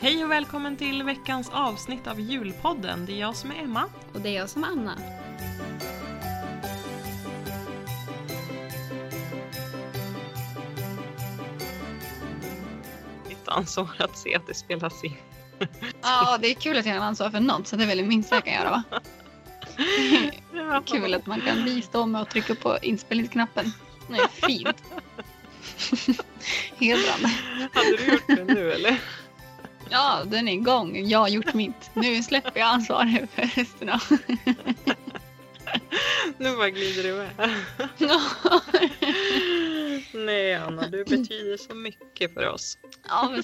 Hej och välkommen till veckans avsnitt av Julpodden. Det är jag som är Emma. Och det är jag som är Anna. Mitt ansvar att se att det spelas in. Ja, det är kul att jag har ansvar för något så det är väl det minsta jag kan göra va? Ja. Kul att man kan bistå med att trycka på inspelningsknappen. Det är fint. Hedrande. Hade du gjort det nu eller? Ja, den är igång. Jag har gjort mitt. Nu släpper jag ansvaret för resten av... Nu bara glider du med. Nej Anna, du betyder så mycket för oss. Ja, men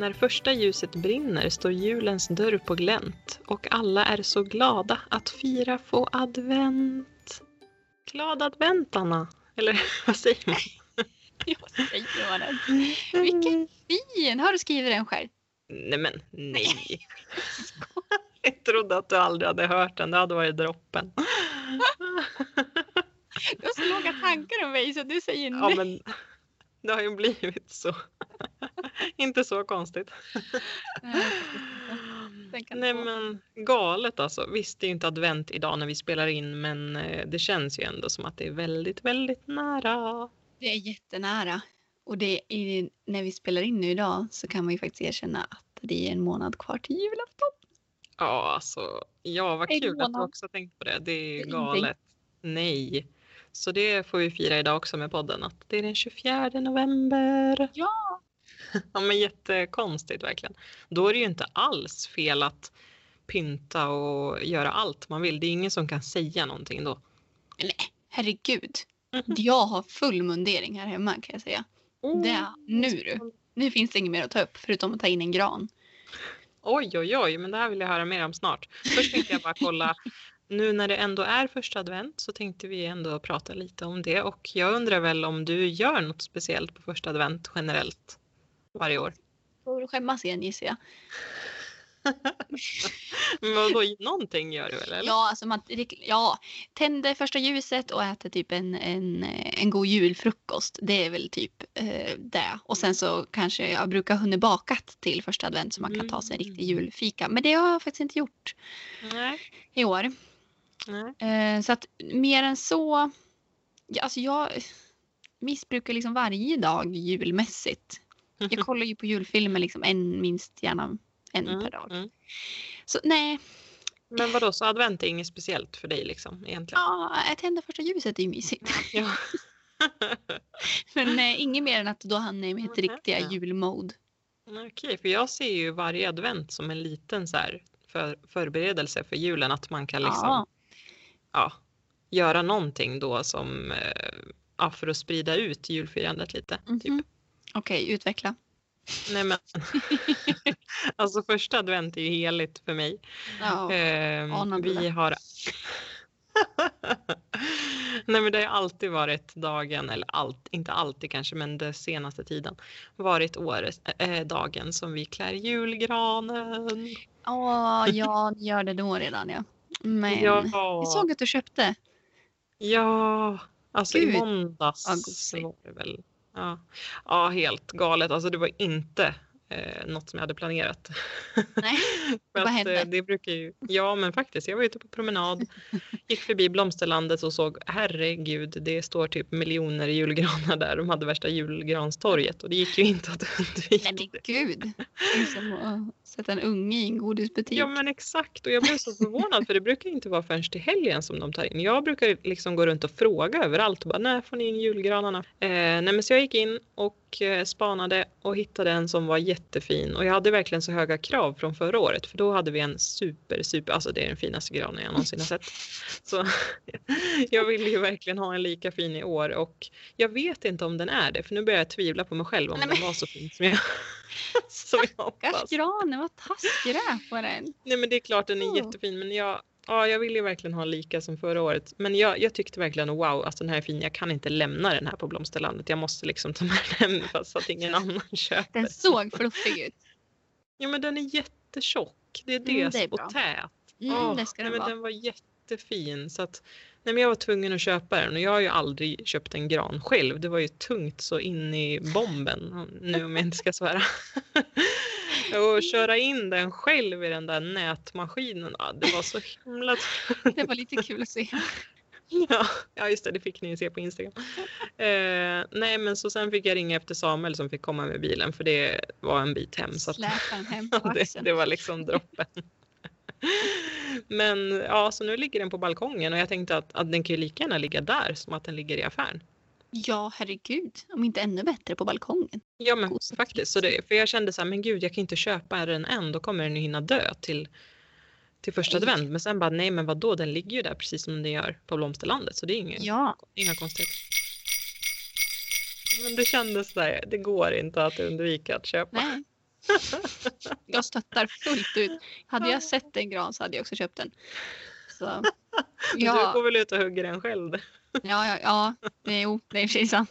När första ljuset brinner står julens dörr på glänt och alla är så glada att fira få advent. Glad advent Anna! Eller vad säger man? Jag säger man det. Vilken fin! Har du skrivit den själv? Nej men nej. Jag trodde att du aldrig hade hört den, det hade varit droppen. Du har så låga tankar om mig så du säger Ja nej. men det har ju blivit så. Inte så konstigt. Nej men galet alltså. Visst det är ju inte advent idag när vi spelar in men eh, det känns ju ändå som att det är väldigt, väldigt nära. Det är jättenära. Och det är, när vi spelar in nu idag så kan man ju faktiskt erkänna att det är en månad kvar till julafton. Ja alltså, ja vad kul att du också tänkt på det. Det är ju galet. Nej. Så det får vi fira idag också med podden att det är den 24 november. Ja! Ja men jättekonstigt verkligen. Då är det ju inte alls fel att pynta och göra allt man vill. Det är ingen som kan säga någonting då. Nej, herregud. Mhm. Jag har full mundering här hemma kan jag säga. Oh, Det, nu du. Nu finns det inget mer att ta upp förutom att ta in en gran. Oj, oj, oj, men det här vill jag höra mer om snart. Först tänkte jag bara kolla, nu när det ändå är första advent så tänkte vi ändå prata lite om det och jag undrar väl om du gör något speciellt på första advent generellt varje år? Får skämmas igen gissar jag. Men vadå, någonting gör du väl? Eller? Ja, alltså man, ja, tänder första ljuset och äter typ en, en, en god julfrukost. Det är väl typ eh, det. Och sen så kanske jag brukar ha hunnit bakat till första advent så man kan ta sig en riktig Mm. julfika. Men det har jag faktiskt inte gjort Nej, i år. Nej. Eh, så att mer än så. Alltså jag missbrukar liksom varje dag julmässigt. Jag kollar ju på julfilmer liksom en, minst gärna en Mm, per dag. mm. Så nej, Men vadå, så advent är inget speciellt för dig liksom egentligen? ja, att tända första ljuset är ju mysigt. Ja. Men eh, inget mer än att då hamnar jag i mitt Mhm, riktiga ja. julmode. Okej, för jag ser ju varje advent som en liten så här för, förberedelse för julen. Att man kan liksom Ja, ja, göra någonting då som eh, ja, för att sprida ut julfirandet lite. Typ. mhm. Okej, utveckla. Nej, men, alltså första advent är ju heligt för mig. Ja, Ehm, vi har Nej men det har alltid varit dagen, eller allt, inte alltid kanske, men den senaste tiden varit året, äh, dagen som vi klär julgranen. Åh, ja, ni gör det då redan ja. Men Ja, jag såg att du köpte. ja, alltså Gud, i måndags gosigt. var det väl. Ja. ja, helt galet. Alltså det var inte eh, något som jag hade planerat. Nej, vad att, hände? eh, Det brukar ju, ja men faktiskt, jag var ute på promenad, gick förbi blomsterlandet och såg herregud, det står typ miljoner julgranar där. De hade värsta julgranstorget och det gick ju inte att undvika. Nej men gud. Det är som att sätta en unge i en godisbutik. Ja men exakt och jag blev så förvånad för det brukar inte vara förrän till helgen som de tar in. Jag brukar liksom gå runt och fråga överallt och bara när får ni in julgranarna? Eh, nej men så jag gick in och eh, spanade och hittade en som var jättefin och jag hade verkligen så höga krav från förra året för då hade vi en super super, alltså det är den finaste granen jag någonsin har sett. Så jag ville ju verkligen ha en lika fin i år och jag vet inte om den är det för nu börjar jag tvivla på mig själv om Nej, den var så fin som jag, som jag hoppas. granen, vad taskig du är på den. Nej men det är klart den är Oh. jättefin men jag, ja, jag vill ju verkligen ha lika som förra året. Men jag, jag tyckte verkligen wow, alltså den här är fin. Jag kan inte lämna den här på blomsterlandet. Jag måste liksom ta med den fast att ingen annan köper. Den såg fluffig ut. Ja men den är jättetjock. Det är det, Mm, det är och tät. Mm, Åh, det ska nej, den men vara. den var jättefin. Så att, nej, men jag var tvungen att köpa den och jag har ju aldrig köpt en gran själv. Det var ju tungt så in i bomben. Nu om jag inte ska svära. och köra in den själv i den där nätmaskinen. Ja, det var så himla Det var lite kul att se. Ja, ja, just det, det fick ni se på Instagram. Eh, nej, men så sen fick jag ringa efter Samuel som fick komma med bilen för det var en bit hem. Så att, hem på det, axeln. det var liksom droppen. Men ja, så nu ligger den på balkongen och jag tänkte att, att den kan ju lika gärna ligga där som att den ligger i affären. Ja, herregud. Om inte ännu bättre på balkongen. Ja, men Gosigt. faktiskt. Så det, för jag kände så här, men gud, jag kan inte köpa den än, då kommer den ju hinna dö till, till första Nej. advent. Men sen bara, nej men vadå, den ligger ju där precis som den gör på blomsterlandet, så det är inget, Ja, inga konstigheter. Men det kändes där, det går inte att undvika att köpa. nej. Jag stöttar fullt ut. Hade jag sett en gran så hade jag också köpt den. Så, Du ja, går väl ut och hugger den själv? ja, ja, ja, det, jo, det är precis sant.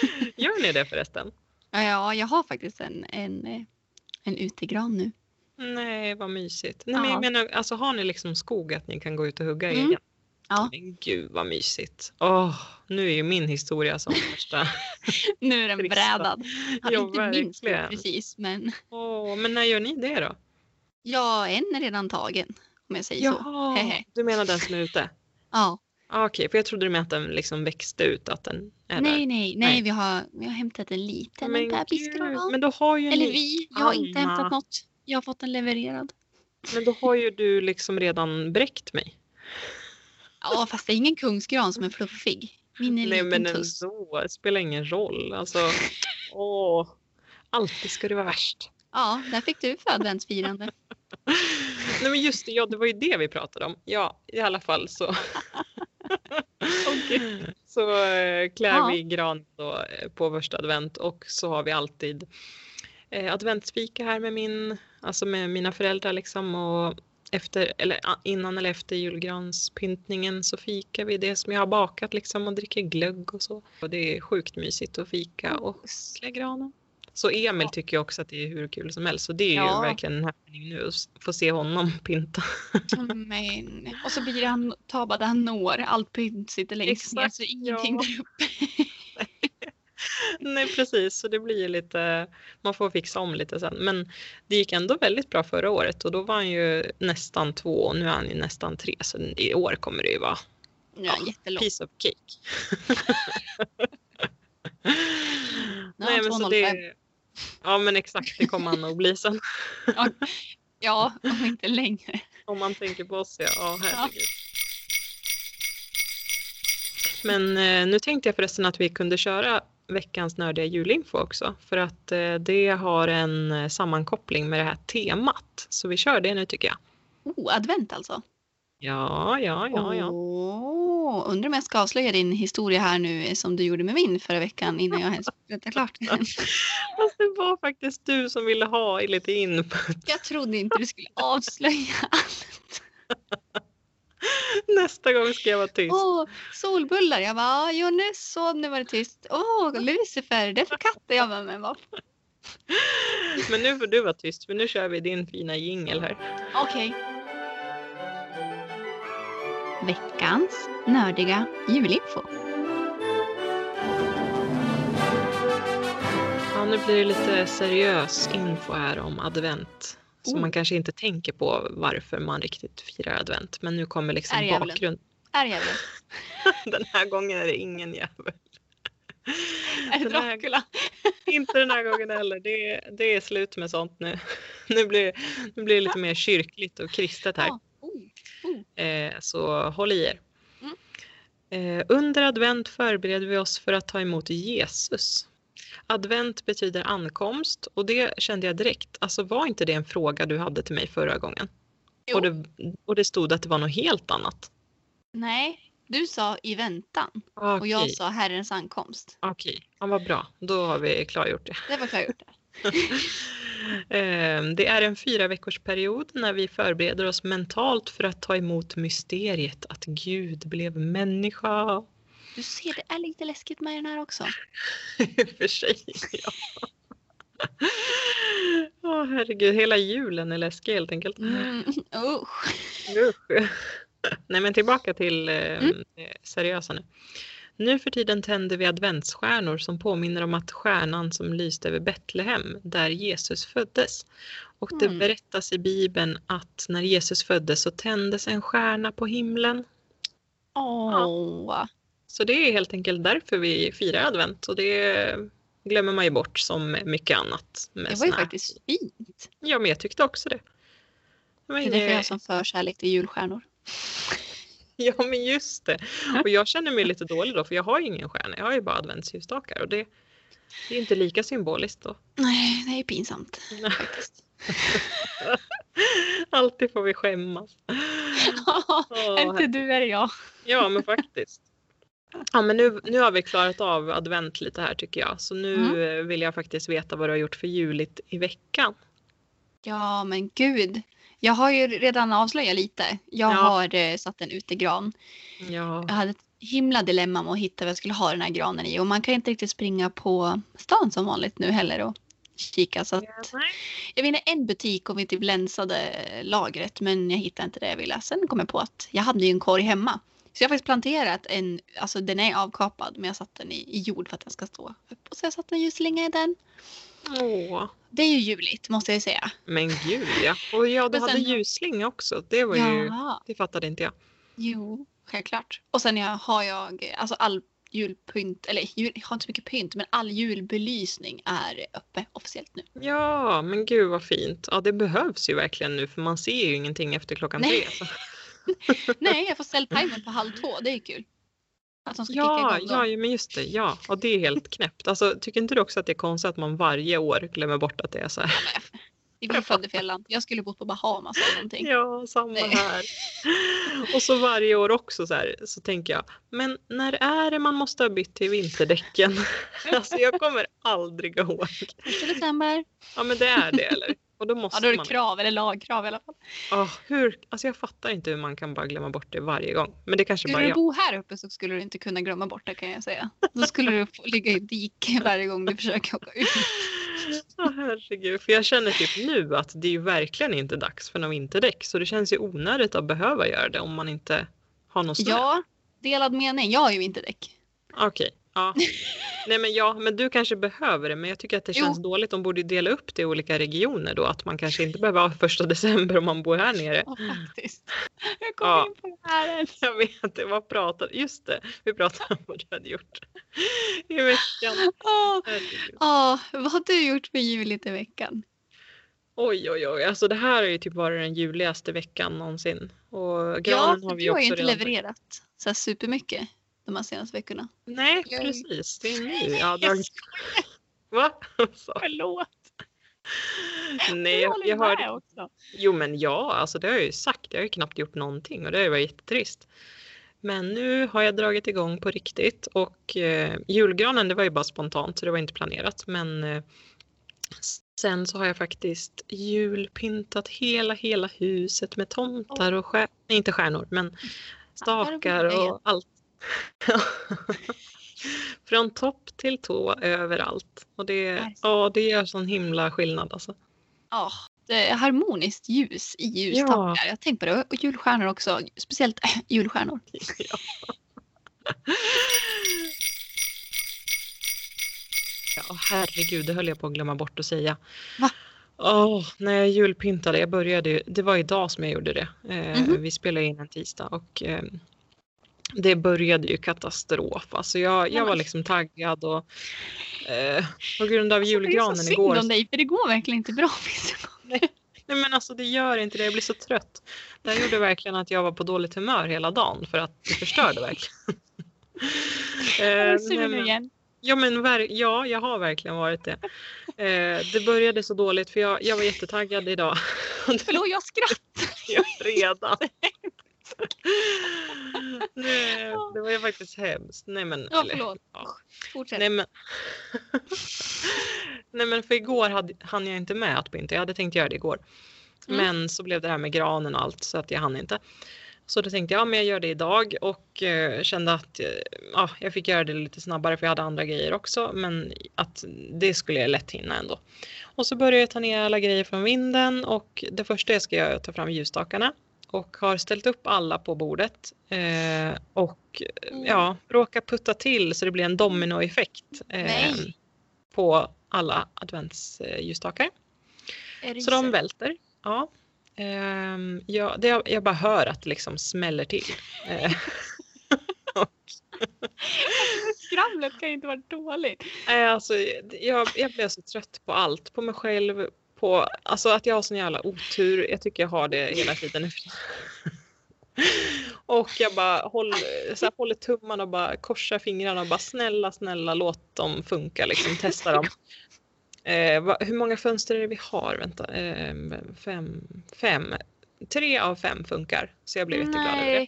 Gör ni det förresten? Ja, ja, jag har faktiskt en, en, eh, en utegran nu. Nej, vad mysigt. Nej, men Ja. jag menar, alltså, har ni liksom skog att ni kan gå ut och hugga Mm. egen? Ja. Men gud vad mysigt. Åh, nu är ju min historia som värsta. Nu är den brädad. Hade Ja, inte minst verkligen. precis, men Åh, men när gör ni det då? ja, en är redan tagen. Om jag säger så. Jaha, Hehe. du menar den som är ute? Ja. Ah, Okej, för jag trodde du menade att den liksom växte ut, att den är Nej, där. nej, nej, Nej. vi har, vi har hämtat en liten Men bebisgran. men då har ju Eller ni, vi, jag har inte Anna. hämtat något. Jag har fått den levererad. men då har ju du liksom redan bräckt mig. Ja, fast det är ingen kungsgran som är fluffig. Min är Nej men ändå, det spelar ingen roll. Alltså, åh, alltid ska det vara värst. Ja, där fick du för adventsfirande. Nej men just det, ja det var ju det vi pratade om. Ja, i alla fall så. så eh, klär Ja. vi gran då eh, på första advent och så har vi alltid eh, adventsfika här med min, alltså med mina föräldrar liksom och efter, eller innan eller efter julgranspyntningen så fikar vi det som jag har bakat liksom och dricker glögg och så. Och det är sjukt mysigt att fika och klä granen. Så Emil tycker ju också att det är hur kul som helst så det är Ja. ju verkligen en happening nu att få se honom pynta. Men, och så blir han, ta bara det han når. Allt pynt sitter längst ner så ingenting ja. där uppe. Nej precis, så det blir ju lite, man får fixa om lite sen. Men det gick ändå väldigt bra förra året och då var han ju nästan två och nu är han ju nästan tre. Så i år kommer det ju vara Ja, jättelångt. piece of cake. Har han så 2,05. det, ja men exakt, det kommer han nog bli sen. Ja, om inte längre. Om man tänker på oss ja, ja herregud. Men eh, nu tänkte jag förresten att vi kunde köra veckans nördiga julinfo också. För att eh, det har en eh, sammankoppling med det här temat. Så vi kör det nu tycker jag. Oh, advent alltså. Ja, ja, ja, ja. Åh, undrar om jag ska avslöja din historia här nu som du gjorde med min förra veckan innan jag ens berättar klart. Fast det var faktiskt du som ville ha lite input. Jag trodde inte du skulle avslöja allt. Nästa gång ska jag vara tyst. Åh, solbullar. Jag bara, "Ja, jo nu så, nu var det tyst. Åh, Lucifer, det är för katter. Jag bara, men vad Men nu får du vara tyst för nu kör vi din fina jingel här. Okej. Veckans nördiga julinfo. Ja, nu blir det lite seriös info här om advent. Som Oh. man kanske inte tänker på varför man riktigt firar advent. Men nu kommer liksom Är djävulen. bakgrund. Är jävligt? Den här gången är det ingen jävel. Är det Den här- Dracula? Inte den här gången heller. Det är, det är slut med sånt nu. Nu blir, nu blir det lite mer kyrkligt och kristet här. Ja. Oh. Eh, så håll i er. Mm. Eh, under advent förbereder vi oss för att ta emot Jesus. Advent betyder ankomst och det kände jag direkt. Alltså var inte det en fråga du hade till mig förra gången? Jo. Och det, och det stod att det var något helt annat. Nej, du sa i väntan Okej, och jag sa Herrens ankomst. okej. Ja, vad bra. Då har vi klargjort det. Det var klargjort. där. Eh, Det är en fyra veckors period när vi förbereder oss mentalt för att ta emot mysteriet att Gud blev människa. Du ser, det är lite läskigt med den här också. I och för sig, ja. Åh herregud, hela julen är läskig helt enkelt. Mm, usch. Usch. Nej men tillbaka till eh, Mm. seriösa nu. Nu för tiden tänder vi adventsstjärnor som påminner om att stjärnan som lyste över Betlehem, där Jesus föddes. Och det Mm. berättas i Bibeln att när Jesus föddes så tändes en stjärna på himlen. Åh. Så det är helt enkelt därför vi firar advent och det glömmer man ju bort som mycket annat. Det var ju faktiskt fint. Ja men jag tyckte också det. Var Det är därför jag har som förkärlek till julstjärnor. Ja men just det. Och jag känner mig lite dålig då för jag har ju ingen stjärna. Jag har ju bara adventsljusstakar och det, det är inte lika symboliskt då. Nej, det är pinsamt faktiskt. Alltid får vi skämmas. Åh, inte du är jag. Ja men faktiskt. Ja men nu, nu har vi klarat av advent lite här tycker jag. Så nu Mm. vill jag faktiskt veta vad du har gjort för juligt i veckan. Ja, men gud. Jag har ju redan avslöjat lite. Jag Ja. har eh, satt en utegran. Ja. Jag hade ett himla dilemma med att hitta vad jag skulle ha den här granen i. Och man kan inte riktigt springa på stan som vanligt nu heller och kika. Så att jag vinner en butik och vi typ länsade lagret men jag hittade inte det jag ville. Sen kom jag på att jag hade ju en korg hemma. Så jag har faktiskt planterat en, alltså den är avkapad men jag satt den i, i jord för att den ska stå upp. Och så har jag satt en ljusslinga i den. Åh, Det är ju juligt måste jag säga. men gud ja. Och ja, du Men hade sen- ljusslinga också. Det var ju, Ja, det fattade inte jag. jo, självklart. Och sen jag, har jag alltså all julpynt, eller jul, jag har inte så mycket pynt men all julbelysning är uppe officiellt nu. Ja, men gud vad fint. Ja, det behövs ju verkligen nu för man ser ju ingenting efter klockan Nej. tre. Så. Nej, jag får ställa timern på halv två, det är kul. Att de ska Ja, ja, men just det. Ja, och det är helt knäppt. Alltså, tycker inte du också att det är konstigt att man varje år glömmer bort att det är så här? Vi var födda i fel land. Jag skulle bott på Bahamas eller någonting. Ja, samma Nej. här. Och så varje år också så här, så tänker jag, men när är det man måste ha bytt till vinterdäcken? Alltså jag kommer aldrig ihåg. Första december. Ja, men det är det eller? Och då måste Ja, då är det man. krav eller lagkrav i alla fall. Åh, hur? Alltså jag fattar inte hur man kan bara glömma bort det varje gång. Men det kanske bara Skulle du jag. bo här uppe så skulle du inte kunna glömma bort det kan jag säga. Då skulle du få ligga i dike varje gång du försöker åka ut. Åh, herregud, för jag känner typ nu att det är ju verkligen inte dags för någon vinterdäck. Så det känns ju onödigt att behöva göra det om man inte har någon snö. Ja, delad mening. Jag har ju vinterdäck. Okej. Ja. Nej men ja, men du kanske behöver det. Men jag tycker att det Jo. känns dåligt. De borde dela upp det i olika regioner då. Att man kanske inte behöver ha första december om man bor här nere. Ja, faktiskt. Jag kom Ja. in på det här. Jag vet, det var pratat. Just det, vi pratade om vad du hade gjort i veckan. Åh, vad har du gjort för juligt i veckan? Oj, oj, oj. Alltså det här har ju typ varit den juligaste veckan någonsin. Och Ja, granen för har vi du har ju inte redan levererat så här supermycket de här senaste veckorna. Nej, precis. Det är har Jag dragit... Va? Så. Förlåt. Nej, jag, jag hörde... också. Jo, men ja, alltså det har jag ju sagt. Jag har ju knappt gjort någonting och det har ju varit jättetrist. Men nu har jag dragit igång på riktigt och eh, julgranen det var ju bara spontant så det var inte planerat. Men eh, sen så har jag faktiskt julpyntat hela, hela huset med tomtar och stjärnor. Nej, inte stjärnor, men stakar och allt. Från topp till tå överallt. Och det, ja, det gör sån himla skillnad alltså. Ja, det är harmoniskt ljus i ljusstakar. Jag tänkte på det. Och julstjärnor också. Speciellt äh, julstjärnor. Ja. Ja, herregud, det höll jag på att glömma bort att säga. Va? Åh, när jag julpyntade, jag började, det var idag som jag gjorde det. Eh, Mhm. Vi spelade in en tisdag och eh, det började ju katastrof. Alltså jag, jag var liksom taggad och eh, på grund av Alltså, det är julgranen så synd igår. om dig för det går verkligen inte bra vissa gånger. Nej men alltså det gör inte det, jag blir så trött. Det här gjorde verkligen att jag var på dåligt humör hela dagen för att det förstörde verkligen. Eh, nej, men- igen. Ja, men ja, jag har verkligen varit det. Eh, det började så dåligt för jag, jag var jättetaggad idag. Förlåt, jag skrattar. jag redan. Nej, det var ju faktiskt hemskt. Nej, men, Ja, eller, förlåt. ja. Fortsätt. Nej, men, Nej, men för igår hade, hann jag inte med att pynta. Jag hade tänkt göra det igår. Mm. Men så blev det här med granen och allt så att jag hann inte. Så då tänkte jag, ja men jag gör det idag och eh, kände att eh, ja, jag fick göra det lite snabbare för jag hade andra grejer också. Men att det skulle jag lätt hinna ändå. Och så började jag ta ner alla grejer från vinden och det första jag ska göra är att ta fram ljusstakarna och har ställt upp alla på bordet eh, och Mm. ja, råkar putta till så det blir en dominoeffekt eh, på alla adventsljusstakar. Det Så de välter. Ja. Ehm, ja, det, jag, jag bara hör att det liksom smäller till. Eh, Skramlet kan ju inte vara dåligt. nej, alltså, jag, jag blev så trött på allt. På mig själv, på alltså att jag har sån jävla otur. Jag tycker jag har det hela tiden. Och jag bara håller, så här, håller tummarna och bara korsar fingrarna och bara snälla, snälla låt dem funka liksom, testa dem. Eh, va, hur många fönster är det vi har? Vänta, eh, fem, fem. Tre av fem funkar. Så jag blev jätteglad över det.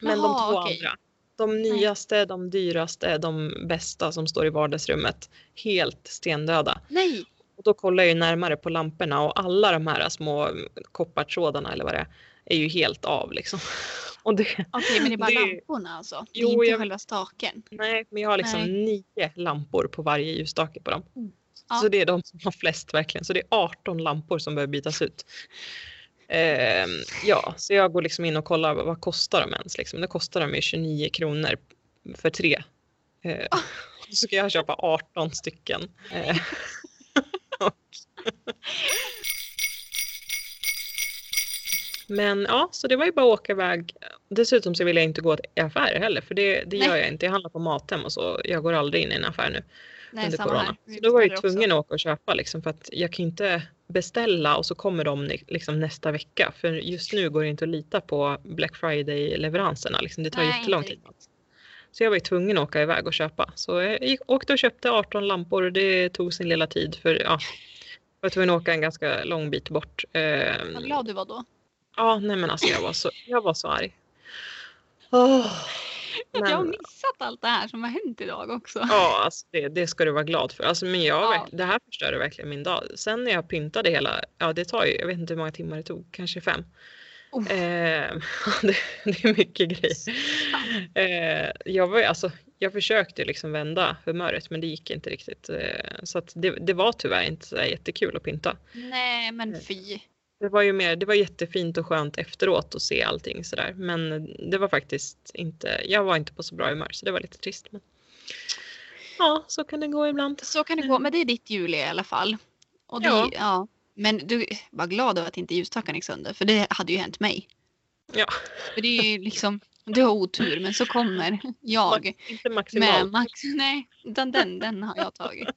Men de Jaha, två okej. andra. De nyaste, de dyraste, de bästa som står i vardagsrummet. Helt stendöda. Nej. Och då kollar jag ju närmare på lamporna och alla de här små koppartrådarna eller vad det är, är ju helt av liksom. Okej, men det är bara Det- lamporna alltså? Det är Jo, inte jag- själva staken? nej, men jag har liksom Nej. nio lampor på varje ljusstake på dem. Ja. Så det är de som har flest verkligen. Så det är 18 lampor som behöver bytas ut. Ehm, ja, så jag går liksom in och kollar vad, vad kostar de ens. Liksom. Det kostar de ju 29 kronor för tre. Eh, Ah. så ska jag köpa 18 stycken. Eh, Men ja, så det var ju bara att åka iväg. Dessutom så vill jag inte gå i affärer heller, för det, det gör jag inte. Jag handlar på Mathem och så. Jag går aldrig in i en affär nu Nej, under corona. Så då var jag ju tvungen att åka och köpa liksom för att jag kan inte beställa och så kommer de liksom nästa vecka. För just nu går det inte att lita på Black Friday-leveranserna. Liksom. Det tar Nej, jättelång tid. Så jag var ju tvungen att åka iväg och köpa. Så jag gick, åkte och köpte 18 lampor och det tog sin lilla tid för ja, jag var tvungen att åka en ganska lång bit bort. Ehm, Vad glad du var då. Ja, nej men alltså jag var så, jag var så arg. Åh, Att jag har men- missat allt det här som har hänt idag också. Ja, alltså det, det ska du vara glad för. Alltså, men jag, Ja. det här förstörde verkligen min dag. Sen när jag pyntade hela, ja det tar ju, jag vet inte hur många timmar det tog, kanske fem. Oh. Eh, det, det är mycket grejer. Eh, jag, var, alltså, jag försökte liksom vända humöret men det gick inte riktigt. Eh, så det, det var tyvärr inte så jättekul att pynta. Nej, men fy. Det var ju mer, det var jättefint och skönt efteråt att se allting sådär. Men det var faktiskt inte, jag var inte på så bra humör så det var lite trist. Men... Ja, så kan det gå ibland. Så kan det gå. Men det är ditt jul i alla fall. Och det, Ja. ja. Men du var glad över att inte ljusstaken gick sönder. För det hade ju hänt mig. Ja, För det är ju liksom, du har otur men så kommer jag inte med maximalt. max. Nej, utan den, den har jag tagit.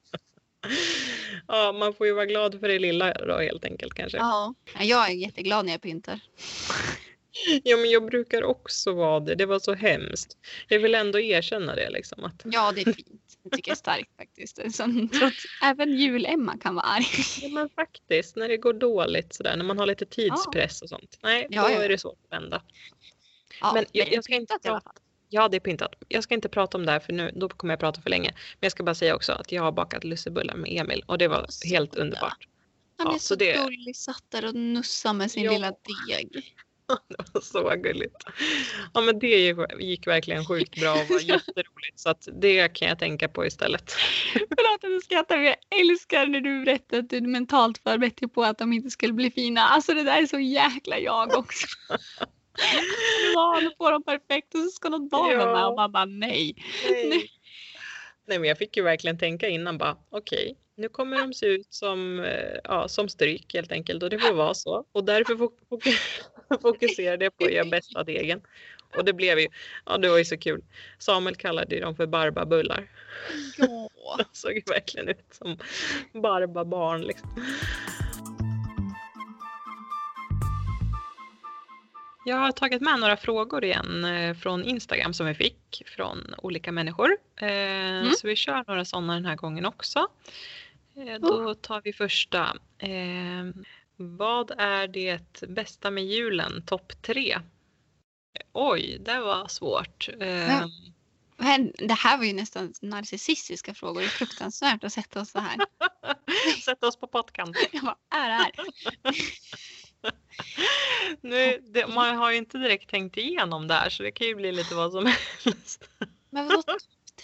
Ja, man får ju vara glad för det lilla då helt enkelt kanske. Ja, Ja, jag är jätteglad när jag pyntar. men jag brukar också vara det. Det var så hemskt. Jag vill ändå erkänna det liksom. Att, Ja, det är fint. Det tycker jag är starkt faktiskt. Så, trots, även jul-Emma kan vara arg. ja, men faktiskt, när det går dåligt sådär, när man har lite tidspress och sånt. Nej, då ja. är det svårt att vända. Ja, Men jag- jag ska inte. Ja, det är pyntat. Jag ska inte prata om det här för nu, då kommer jag prata för länge. Men jag ska bara säga också att jag har bakat lussebullar med Emil och det var Så helt underbart. Han Ja, är så så det- gullig, satt där och nussade med sin Ja. lilla deg. Det var så gulligt. Ja, men det gick- verkligen sjukt bra och var jätteroligt. Så att det kan jag tänka på istället. Förlåt att jag skrattar men jag älskar när du berättar att du mentalt förberett dig på att de inte skulle bli fina. Alltså det där är så jäkla jag också. Var på dem perfekt och så ska något barn vara med och man bara nej. Nej. Nej, men jag fick ju verkligen tänka innan bara okej, nu kommer de se ut som, eh, ja, som stryk helt enkelt och det får vara så. Och därför fok- fok- fokuserade jag på att göra bästa degen. Och det blev ju, ja det var ju så kul. Samuel kallade ju dem för barbabullar. Ja. De såg ju verkligen ut som barbabarn liksom. Jag har tagit med några frågor igen eh, från Instagram som vi fick från olika människor. Eh, Så vi kör några sådana den här gången också. Eh, Då tar vi första. Eh, Vad är det bästa med julen? Topp tre? Oj, det var svårt. Eh, Det här var ju nästan narcissistiska frågor. Det är fruktansvärt att sätta oss så här. Sätta oss på pottkanten. Jag bara, är det här? Nu, det, man har ju inte direkt tänkt igenom det här så det kan ju bli lite vad som helst. Men vadå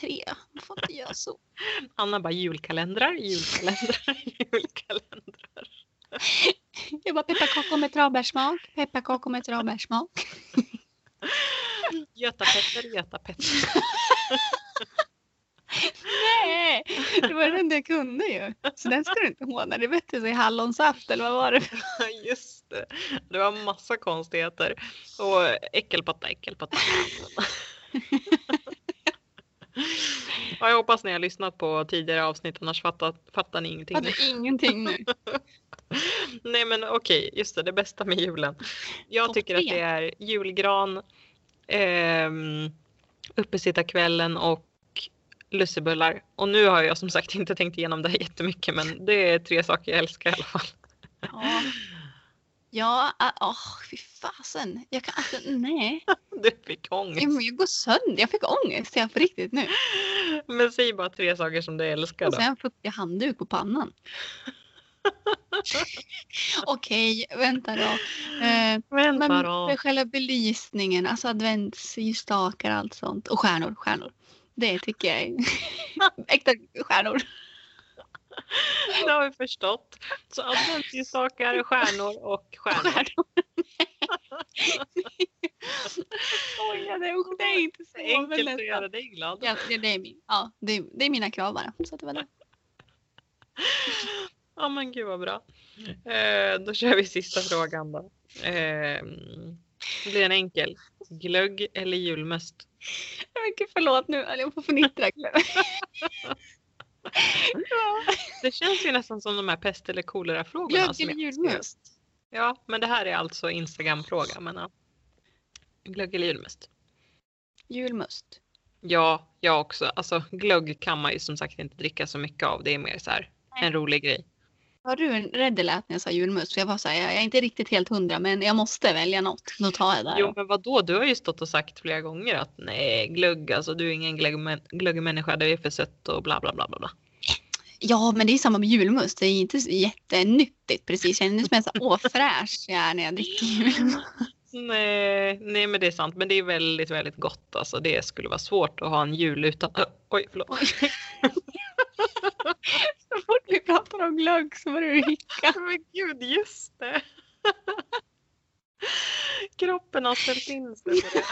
tre? Man får inte göra så. Anna bara julkalendrar, julkalendrar, julkalendrar. Jag bara pepparkakor med travbärssmak, pepparkakor med travbärssmak. Göta-Petter, Göta-Petter. Nej, det var den jag kunde ju. Så den ska du inte håna. Det bättre sig hallonsaft eller vad var det? Just det. Det var massa konstigheter. Och äckelpatta, äckelpatta. Ja, jag hoppas ni har lyssnat på tidigare avsnitt annars fattar, fattar ni ingenting. Hade ingenting nu. Nej men okej, just det, det bästa med julen. Jag tycker att det är julgran, ehm, uppesittarkvällen och lussebullar. Och nu har jag som sagt inte tänkt igenom det här jättemycket men det är tre saker jag älskar i alla fall. Ja, ja åh, fy fasen. Jag kan alltså, nej. Du fick ångest. Jag, jag går sönder. Jag fick ångest jag på riktigt nu. Men säg bara tre saker som du älskar Och då. sen fuktig handduk på pannan. Okej, vänta då. Eh, Vänta men då. själva belysningen, alltså adventsljusstakar och allt sånt. Och stjärnor, stjärnor. Det tycker jag är äkta stjärnor. Det har vi förstått. Så adventsljusstakar, stjärnor och stjärnor. Usch det är inte så. men Enkelt att göra dig glad. Ja, det, det, är min, ja det, det är mina krav bara. Så det var det. Ja men gud vad bra. Eh, då kör vi sista frågan då. Eh, det blir en enkel. Glögg eller julmust? Mycket förlåt nu, jag får fnittra. ja. Det känns ju nästan som de här pest eller kolera-frågorna. Glögg eller julmust? Ja, men det här är alltså Instagram-fråga. Men, ja. Glögg eller julmust? Julmust. Ja, jag också. Alltså glögg kan man ju som sagt inte dricka så mycket av. Det är mer så här en rolig grej. Var du rädd eller när jag sa julmust? För jag var så här, jag är inte riktigt helt hundra men jag måste välja något. Då tar jag det. Jo men vadå, du har ju stått och sagt flera gånger att nej glögg, alltså du är ingen glögg- glöggmänniska, det är för sött och bla bla bla bla. Ja men det är samma med julmust. Det är inte jättenyttigt precis. Jag känner mig så här, åh fräsch jag är när jag dricker julmust. Nej, nej men det är sant, men det är väldigt väldigt gott alltså. Det skulle vara svårt att ha en jul utan, oj förlåt. Oj. så fort vi pratar om glögg så börjar du hicka. Men gud, just det. Kroppen har ställt in sig på det.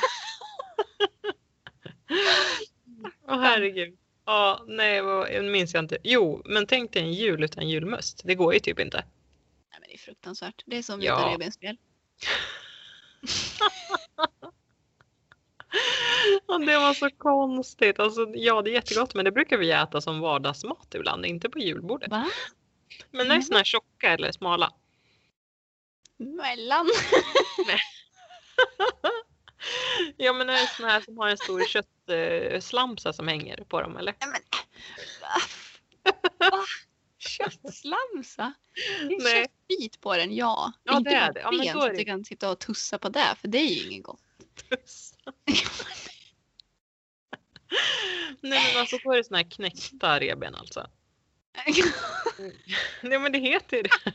Åh herregud. Ja, nej, vad, minns jag inte. Jo, men tänk dig en jul utan julmust. Det går ju typ inte. Nej, men det är fruktansvärt. Det är som Ja. vita revbensspjäll. Det var så konstigt. Alltså, ja, det är jättegott, men det brukar vi äta som vardagsmat ibland, inte på julbordet. Va? Men det är såna här tjocka eller smala. Mellan? Ja, men det är såna här som har en stor köttslamsa som hänger på dem, eller? Nej men. Va? Köttslamsa? Det är Nej. köttbit på den, ja. Ja, Inte det är det. Ja, ben så är att det- du kan sitta och tussa på det, för det är ju inget gott. Nej, men alltså då är det såna här knäckta revben alltså. Nej, men det heter ju det.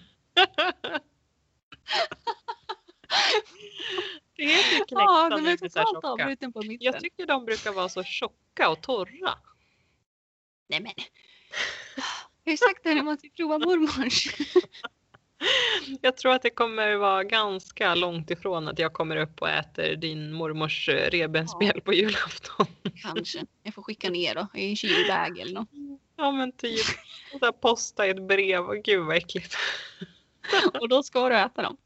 Det heter ju knäckta Ja, när de är totalt avbruten på mitten. Jag tycker de brukar vara så tjocka och torra. Nej men. Jag har ju sagt det, nu måste vi prova mormors. Jag tror att det kommer vara ganska långt ifrån att jag kommer upp och äter din mormors eh, revbensspjäll på julafton. Kanske. Jag får skicka ner då i en kylbag eller något. Ja men typ. Så posta ett brev. Och gud vad äckligt. Och då ska du äta dem.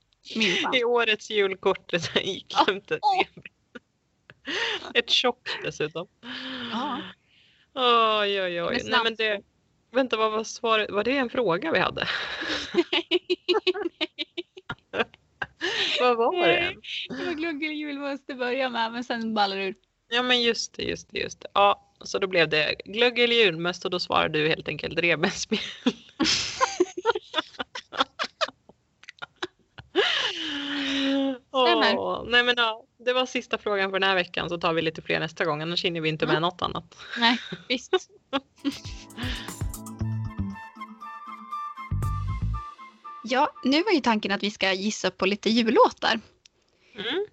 I årets julkort är det iklämt ett revben. Ett tjockt dessutom. Ja. Oj oj oj. Nej, men det, vänta vad var svaret? Var det en fråga vi hade? Vad var det? Det var glögg eller julmust det började med men sen ballar det ur. Ja men just det, just det, just det. Ja, så då blev det glögg eller julmust och då svarade du helt enkelt revbensspjäll. Åh, nej men ja, det var sista frågan för den här veckan så tar vi lite fler nästa gång annars hinner vi inte med Ja. något annat. Nej, visst. Ja, nu var ju tanken att vi ska gissa på lite jullåtar. Mm.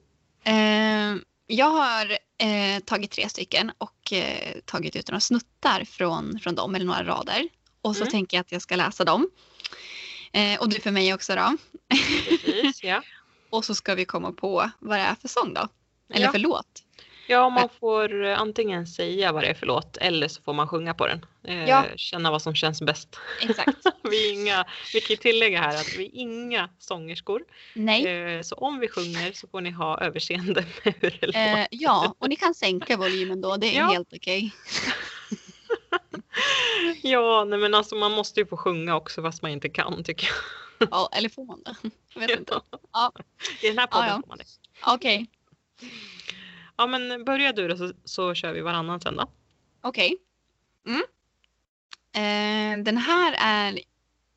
Eh, jag har eh, tagit tre stycken och eh, tagit ut några snuttar från, från dem, eller några rader. Och så Mm. tänker jag att jag ska läsa dem. Eh, och du för mig också då. Precis, ja. Och så ska vi komma på vad det är för sång då. Eller Ja. för låt. Ja, man får eh, antingen säga vad det är för låt eller så får man sjunga på den. Eh, Ja. Känna vad som känns bäst. Exakt. Vi, är inga, vi kan tillägga här att vi är inga sångerskor. Nej. Eh, så om vi sjunger så får ni ha överseende med hur det låter. Eh, ja, och ni kan sänka volymen då. Det är Ja. helt okej. Ja, nej men alltså man måste ju få sjunga också fast man inte kan tycker jag. Ja, eller får man det? Jag vet inte. Ja, I den här podden Ja, ja. får man det. okej. Ja men börja du då så, så kör vi varannan sen då. Okej. Mm. Eh, den här är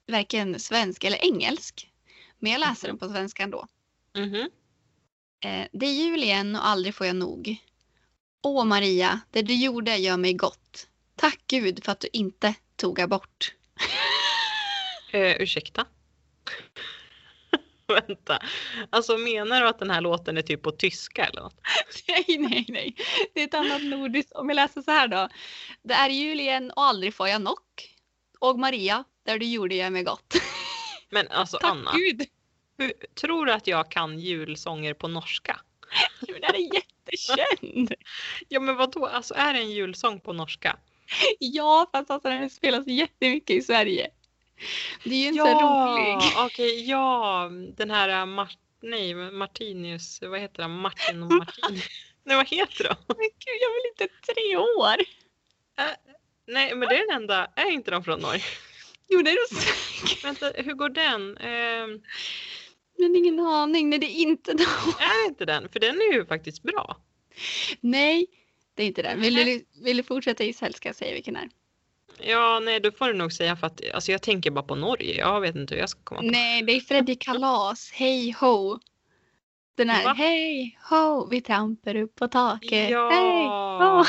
varken svensk eller engelsk. Men jag läser den på svenska ändå. Mhm. Eh, det är jul igen och aldrig får jag nog. Åh Maria, det du gjorde gör mig gott. Tack Gud för att du inte tog abort. Eh, ursäkta? Vänta. Alltså menar du att den här låten är typ på tyska eller något? nej, nej, nej. Det är ett annat nordiskt. Om jag läser så här då. Det är jul igen och aldrig får jag nog. Och Maria, där du gjorde gör mig gott. Men alltså Tack Anna, Gud. hur, tror du att jag kan julsånger på norska? Den är jättekänd. Ja men vadå, alltså är det en julsång på norska? Ja, fast alltså den spelas jättemycket i Sverige. Det är ju inte så rolig. okej, ja, den här äh, Mart, nej, Martinius, vad heter han, Martin och Martin. nej vad heter de? Men gud, jag vill inte tre år. Nej men det är den enda, är inte de från Norge? Jo, det är det säkert. Vänta, hur går den? Ehm, Men ingen aning. Nej, det är inte de. är inte den? För den är ju faktiskt bra. Nej, det är inte den. Vill du, vill du fortsätta gissa eller ska jag säga vilken det är? Ja, nej, då får du nog säga för att alltså, jag tänker bara på Norge. Jag vet inte hur jag ska komma på. Nej, det är Freddy Kalas. Hej ho. Den här Va? hej ho, vi trampar upp på taket. Ja, Hej ho.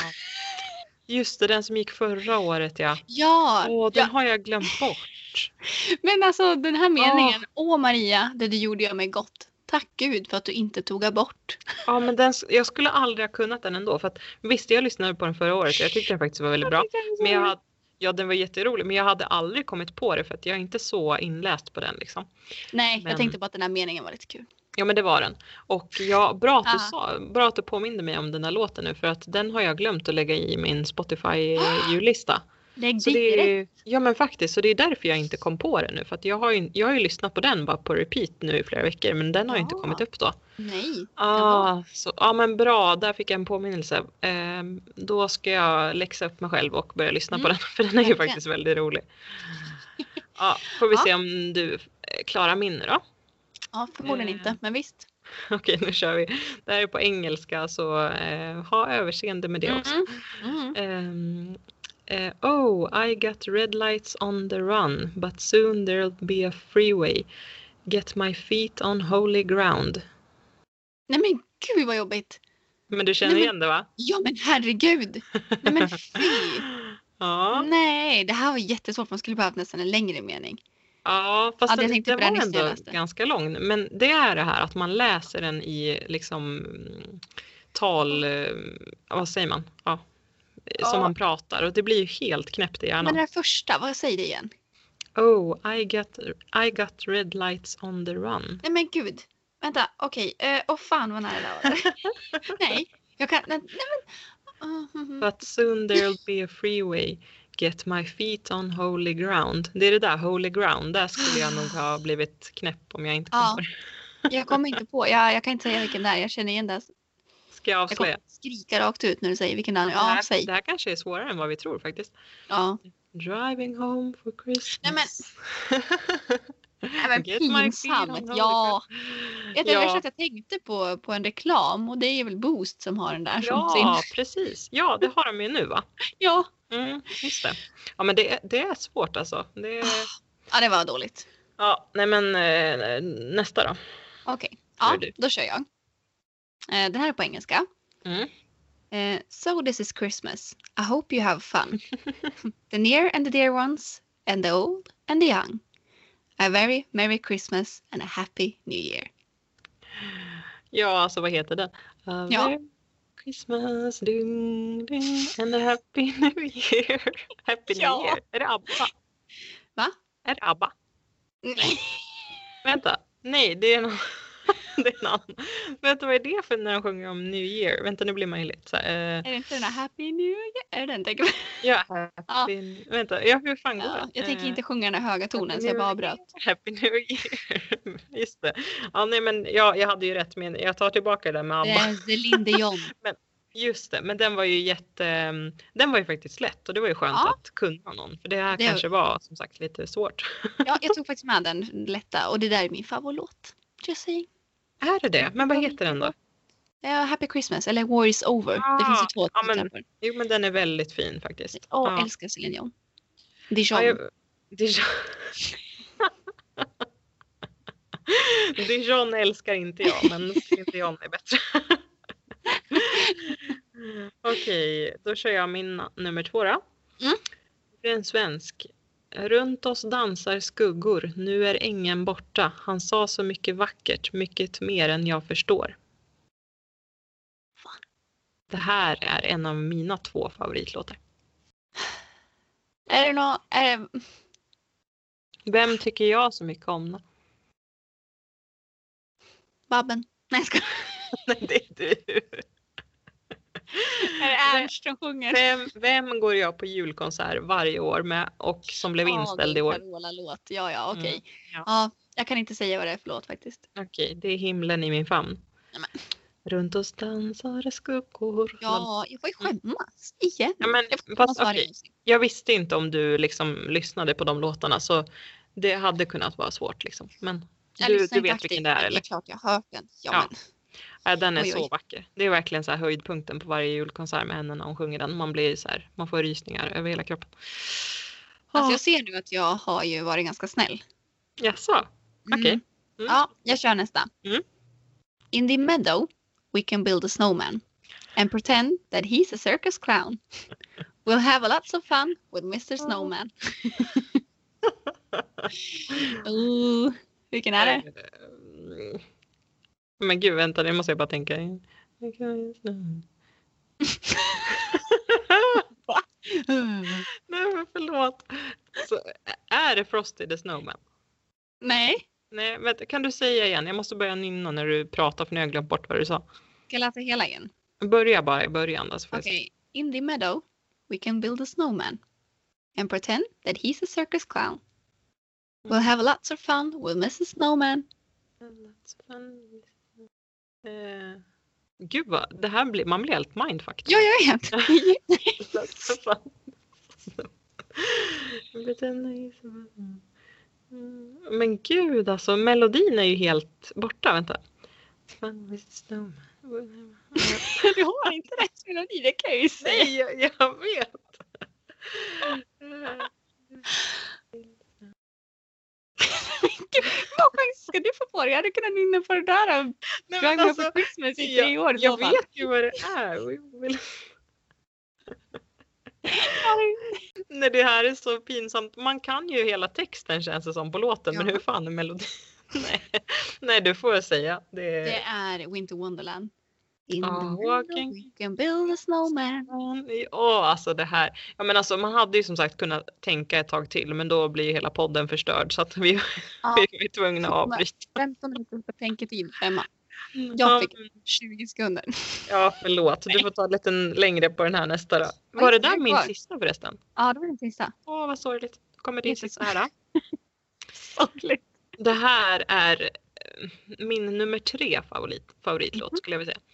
just det, den som gick förra året ja. Ja, Åh, den ja, har jag glömt bort. men alltså den här meningen. Åh Maria, det du gjorde gör mig gott. Tack Gud för att du inte tog abort. Ja, men den, jag skulle aldrig ha kunnat den ändå. För att, visst, jag lyssnade på den förra året och jag tyckte den faktiskt var väldigt bra. Men jag hade, ja, den var jätterolig, men jag hade aldrig kommit på det för att jag är inte så inläst på den liksom. Nej, Men- jag tänkte bara att den här meningen var lite kul. Ja men det var den. Och ja, bra, att du Ja. sa, bra att du påminde mig om den här låten nu för att den har jag glömt att lägga i min Spotify jullista. Lägg Så det är, ja men faktiskt, så det är därför jag inte kom på det nu. För jag har ju, jag har ju lyssnat på den bara på repeat nu i flera veckor men den har ju inte Ja. kommit upp då. Nej. Ah, så, ja men bra, där fick jag en påminnelse. Ehm, då ska jag läxa upp mig själv och börja lyssna på Mm, den för den är ju verkligen. faktiskt väldigt rolig. Ja, får vi Ja. se om du eh, klarar min då. Ja, förmodligen Eh. inte, men visst. Okej, nu kör vi. Det här är på engelska så eh, ha överseende med det också. Mm. Um, uh, oh, I got red lights on the run, but soon there'll be a freeway. Get my feet on holy ground. Nej men gud vad jobbigt. Men du känner Nej, men- igen det va? Ja men herregud. Nej men fy. ja, Nej, det här var jättesvårt. Man skulle behövt nästan en längre mening. ja, fast Ja, det den, den var ändå ganska lång. Men det är det här att man läser den i liksom tal, eh, vad säger man? Ja, Ja. som man pratar och det blir ju helt knäppt i hjärnan. Men den första, vad säger det igen? Oh, I got, I got red lights on the run. Nej men gud. Vänta, okej. Åh oh, fan vad nära det var. nej, jag kan... Nej, men... Uh. But soon there'll be a freeway. Get my feet on holy ground. Det är det där, holy ground. Där skulle jag nog ha blivit knäpp om jag inte kom Ja. Jag kommer inte på. Jag, jag kan inte säga vilken det är. Jag känner igen det. Ska jag Jag avslöja? kommer skrika rakt ut när du säger vilken det, Ja, här, säg. det här kanske är svårare än vad vi tror faktiskt. Ja. Driving home for Christmas. Nej, Nej, men feet on pinsamt. Ja. Jag, ja. att jag tänkte på, på en reklam och det är väl Boost som har den där som ja, sin. precis. Ja, det har de ju nu va? Ja. Mm, just det. Ja, men det, är- det är svårt alltså. Det är, ja, det var dåligt. ja, nej men eh, nästa då. Okej, Då ja, då kör jag. Eh, Den här är på engelska. Mm. Eh, so this is Christmas. I hope you have fun. the near and the dear ones, and the old and the young. A very merry Christmas and a happy new year. Ja, alltså vad heter den? A Ja. Merry Christmas, ding, ding, and a happy new year. Happy new Ja. year. Är det ABBA? Va? Är det ABBA? Nej. Vänta, nej det är någon, det är någon. Vänta vad är det för när de sjunger om New Year? Vänta nu blir man ju lite så här, eh, Är det inte den där happy new year? Är det den tänker ja, happy, vänta, ja hur fan går Ja, jag tänker Eh, inte sjunga den här höga tonen så jag bara avbröt. Happy New Year. Just det. Ja, nej, men jag, jag hade ju rätt med, jag tar tillbaka det där med ABBA. är Céline Dion. Just det, men den var ju jätte, den var ju faktiskt lätt och det var ju skönt Ja. att kunna någon. För det här Det- kanske var som sagt lite svårt. Ja, jag tog faktiskt med den lätta och det där är min favoritlåt. Just saying. Är det det? Men vad heter den då? Ja, Happy Christmas eller War is over. det finns ju två ja, men-. Jo men den är väldigt fin faktiskt. Åh, ja. älskar Céline Dion. Dijon. Ja, jag, Dijon. Dijon älskar inte jag men Céline Dion är bättre. Okej, då kör jag min nummer två då. Mm. Det är en svensk. Runt oss dansar skuggor, nu är ängen borta. Han sa så mycket vackert, mycket mer än jag förstår. Det här är en av mina två favoritlåtar. Är det nå... Är det... Vem tycker jag så mycket om? Babben? Nej, jag skojar. Nej, det är du. Är det Ernst som sjunger? Vem, vem går jag på julkonsert varje år med och som blev inställd i år? Carola-låt. Ja, ja, okej. Mm, ja. ja, jag kan inte säga vad det är för låt faktiskt. Okej, det är himlen i min famn. Nej, men. Runt oss dansar skuggor. Ja, jag får ju skämmas igen. Ja, men jag fast musik. Jag visste inte om du liksom lyssnade på de låtarna så det hade kunnat vara svårt liksom. Men Jag du, du vet aktivt, vilken det är eller? Det är klart jag har hört den. Ja, Ja. Men, Ja, den är Oj, så oj. vacker. Det är verkligen så här höjdpunkten på varje julkonsert med henne när hon sjunger den. Man blir så här, man får rysningar över hela kroppen. alltså, Ja. jag ser nu att jag har ju varit ganska snäll. Jaså? Mm. Okej. Mm. Ja, jag kör nästa. Mm. In the meadow we can build a snowman and pretend that he's a circus clown. We'll have a lots of fun with Mr Snowman. Ooh, vilken är det? Men gud, vänta, nu måste jag bara tänka. Nej, men förlåt. Så, är det Frosty the Snowman? Nej, Nej, vänta, kan du säga igen? Jag måste börja nynna när du pratar för nu har jag glömt bort vad du sa. ska jag läsa hela igen? Börja bara i början. Då, så får jag se. Okej. In the meadow we can build a snowman and pretend that he's a circus clown. We'll have lots of fun with Mrs Snowman. Eh, gud vad, det här blir, man blir helt mindfucked. Ja, jag vet. Men gud alltså, melodin är ju helt borta. Vänta. du har inte rätt melodi, det kan jag ju säga. Nej, jag, jag vet. Många chanser ska du få på det? Jag hade kunnat nynna på det där Nej, men alltså, For Christmas i jag, tre år jag fall. vet ju vad det är. Nej, det här är så pinsamt. Man kan ju hela texten känns det som på låten, men Ja. hur fan är melodin? Nej, Nej du får jag säga. Det, Det är Winter Wonderland. In Ja, the walking- we can build a snowman. Åh, alltså det här. Ja, men alltså, man hade ju som sagt kunnat tänka ett tag till, men då blir ju hela podden förstörd så att vi, Ja. vi är tvungna att avbryta. 15 minuter betänketid, Emma. Ja, Jag fick 20 sekunder. ja, förlåt. Du får ta lite längre på den här nästa då. Var det där är min sista förresten? Ja, det var den sista. Åh, vad sorgligt. Då kommer din sista här då. Sorgligt. Det här är eh, min nummer tre favorit, favoritlåt Mhm. skulle jag vilja säga.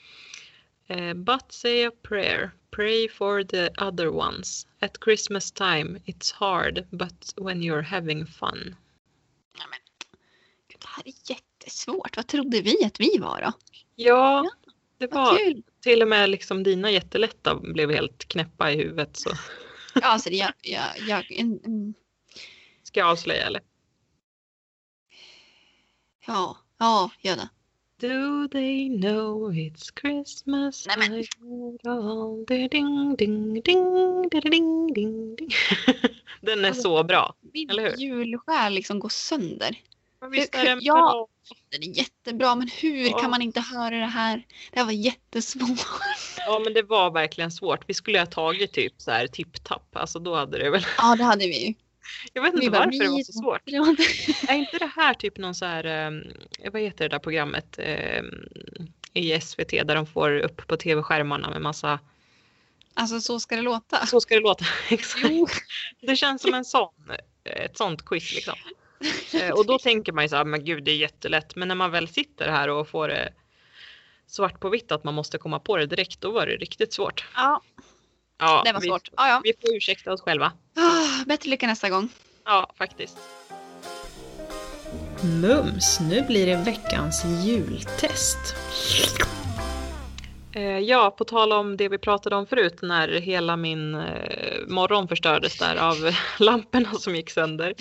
Eh, But say a prayer, pray for the other ones. At Christmas time it's hard, but when you're having fun. Ja, men, det här är jättesvårt. Vad trodde vi att vi var då? Ja, det Vad var kul. till och med liksom dina jättelätta blev helt knäppa i huvudet. Så Ja, alltså, det- jag, jag, jag, en, en, ska jag avslöja eller? ja, ja, gör det. Do they know it's Christmas Nej, men. time? all the Ding, ding, ding, ding, ding, ding, ding. Den är Alltså, så bra. Min Eller hur? julsjäl liksom går sönder. Men visst Hur- är den ja. Den är jättebra men hur Ja. kan man inte höra det här? Det här var jättesvårt. Ja men det var verkligen svårt. Vi skulle ha tagit typ så här tipp-tapp. Alltså då hade det väl. Ja det hade vi ju. Jag vet inte bara, varför det var "Nej, så svårt. Är inte det här typ någon så här, eh, vad heter det där programmet eh, i SVT där de får upp på tv-skärmarna med massa, Alltså så ska det låta. så ska det låta. Exakt. Jo. Det känns som en sån, ett sånt quiz liksom. Eh, Och då tänker man ju så här, men gud det är jättelätt. Men när man väl sitter här och får det svart på vitt att man måste komma på det direkt, då var det riktigt svårt. Ja, Ja, det var vi, svårt. Ja, ja. Vi får ursäkta oss själva. Ah, bättre lycka nästa gång. Ja, faktiskt. Mums, nu blir det veckans jultest. Eh, Ja, på tal om det vi pratade om förut när hela min eh, morgon förstördes där av lamporna som gick sönder.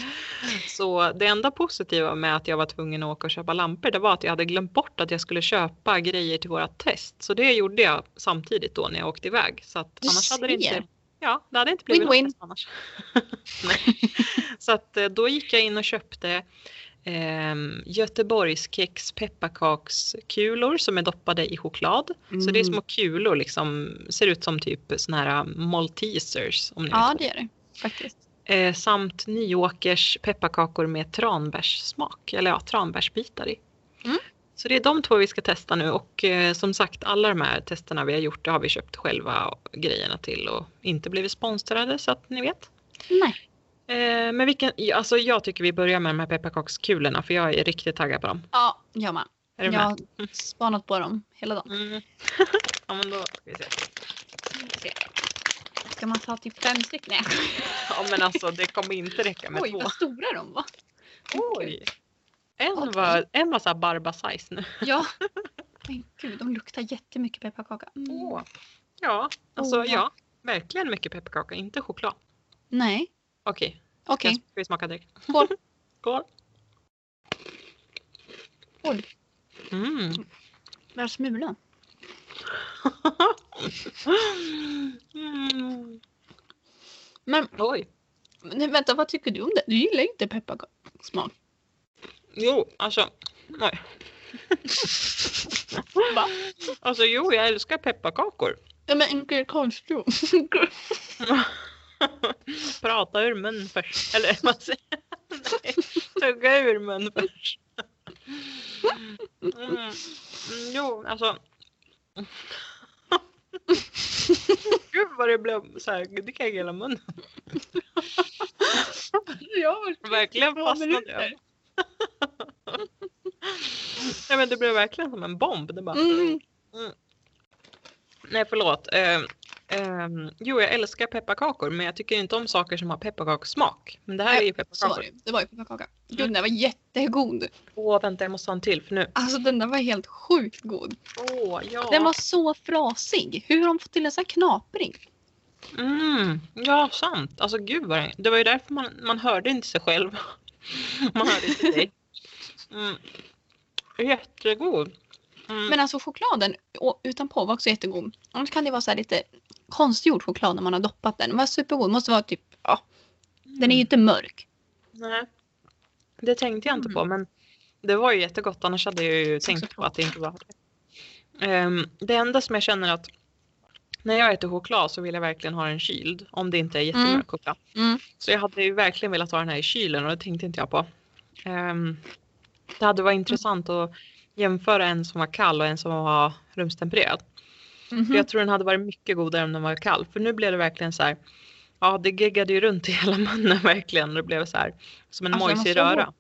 Så det enda positiva med att jag var tvungen att åka och köpa lampor det var att jag hade glömt bort att jag skulle köpa grejer till våra test. Så det gjorde jag samtidigt då när jag åkte iväg. Så att Du annars hade det ser. inte Ja, det hade inte blivit Win-win. något test annars. Nej. Så att eh, då gick jag in och köpte Um, Göteborgskex pepparkakskulor som är doppade i choklad. Så det är Mm. små kulor liksom, ser ut som typ såna här Maltesers om ni Ja vet. det gör det faktiskt. Eh, samt Nyåkers pepparkakor med tranbärssmak, eller ja, tranbärsbitar i. Mm. Så det är de två vi ska testa nu och eh, som sagt alla de här testerna vi har gjort det har vi köpt själva grejerna till och inte blivit sponsrade så att ni vet. Nej. Eh, men vilken, alltså jag tycker vi börjar med de här pepparkakskulorna för jag är riktigt taggad på dem. Ja, jag med. Är du Jag har spanat på dem hela dagen. Mm. ja men då ska vi se. Se. Ska man ta typ fem stycken? Nej. Ja men alltså det kommer inte räcka med Oj två. vad stora de var. Oj! En var, en var så här barba size nu. Ja. Men gud, de luktar jättemycket pepparkaka. Mm. Åh. Ja, alltså Åh. ja. Verkligen mycket pepparkaka, inte choklad. Nej, Okej, okej. ska vi smaka direkt? Skål. Skål! Oj, Mm. där smulan. mm. Men Oj! nej, vänta, vad tycker du om det? Du gillar inte pepparkakssmak. Jo, alltså. Oj. Va? Alltså jo, jag älskar pepparkakor. Ja men inte konstigt. Prata ur mun först. Eller vad säger jag? Nej, Tugga ur mun först. Mm. Mm, Jo, alltså. Gud vad det blev så här, det kan jag hela munnen. ja, Verkligen fastnade jag. Nej men det blev verkligen som en bomb. Det bara, Mm. Nej förlåt. Eh, ehm, jo jag älskar pepparkakor men jag tycker inte om saker som har pepparkakssmak. Men det här är ju pepparkakor. det. Det var ju pepparkaka. Mm. den var jättegod. Åh vänta jag måste ha en till för nu. Alltså den där var helt sjukt god. Åh ja. Den var så frasig. Hur har de fått till en sån här knapring? Mm, ja sant. Alltså gud vad det, det var ju därför man, man hörde inte sig själv. man hörde inte dig. Mm. Jättegod. Mm. Men alltså chokladen utanpå var också jättegod. Annars kan det vara så här lite konstgjord choklad när man har doppat den. Den var supergod. Måste vara typ, ja. Den är ju inte mörk. Nej. Det tänkte jag inte på men det var ju jättegott annars hade jag ju tänkt på att det inte var det. Ehm, det enda som jag känner att när jag äter choklad så vill jag verkligen ha den kyld om det inte är jättemörk Mm. choklad. Mm. Så jag hade ju verkligen velat ha den här i kylen och det tänkte inte jag på. Ehm, det hade varit intressant att jämföra en som var kall och en som var rumstempererad. Mhm. För jag tror den hade varit mycket godare om den var kall. För nu blev det verkligen så här. Ja, det geggade ju runt i hela munnen verkligen. Det blev så här som en Alltså, mojsig röra.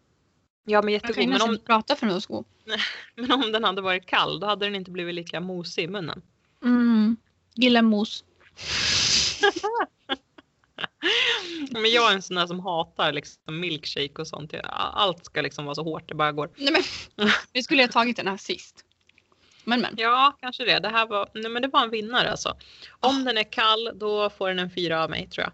Ja, men kan jättegod. ju Men nästan om, prata för så god. men om den hade varit kall då hade den inte blivit lika mosig i munnen. Mm. Gillar mos. Men jag är en sån där som hatar liksom milkshake och sånt. Jag- Allt ska liksom vara så hårt det bara går. Nej men, vi skulle ha tagit den här sist. Men men. Ja, kanske det. Det här var, nej, men det var en vinnare alltså. Om Ah. den är kall då får den en fyra av mig tror jag.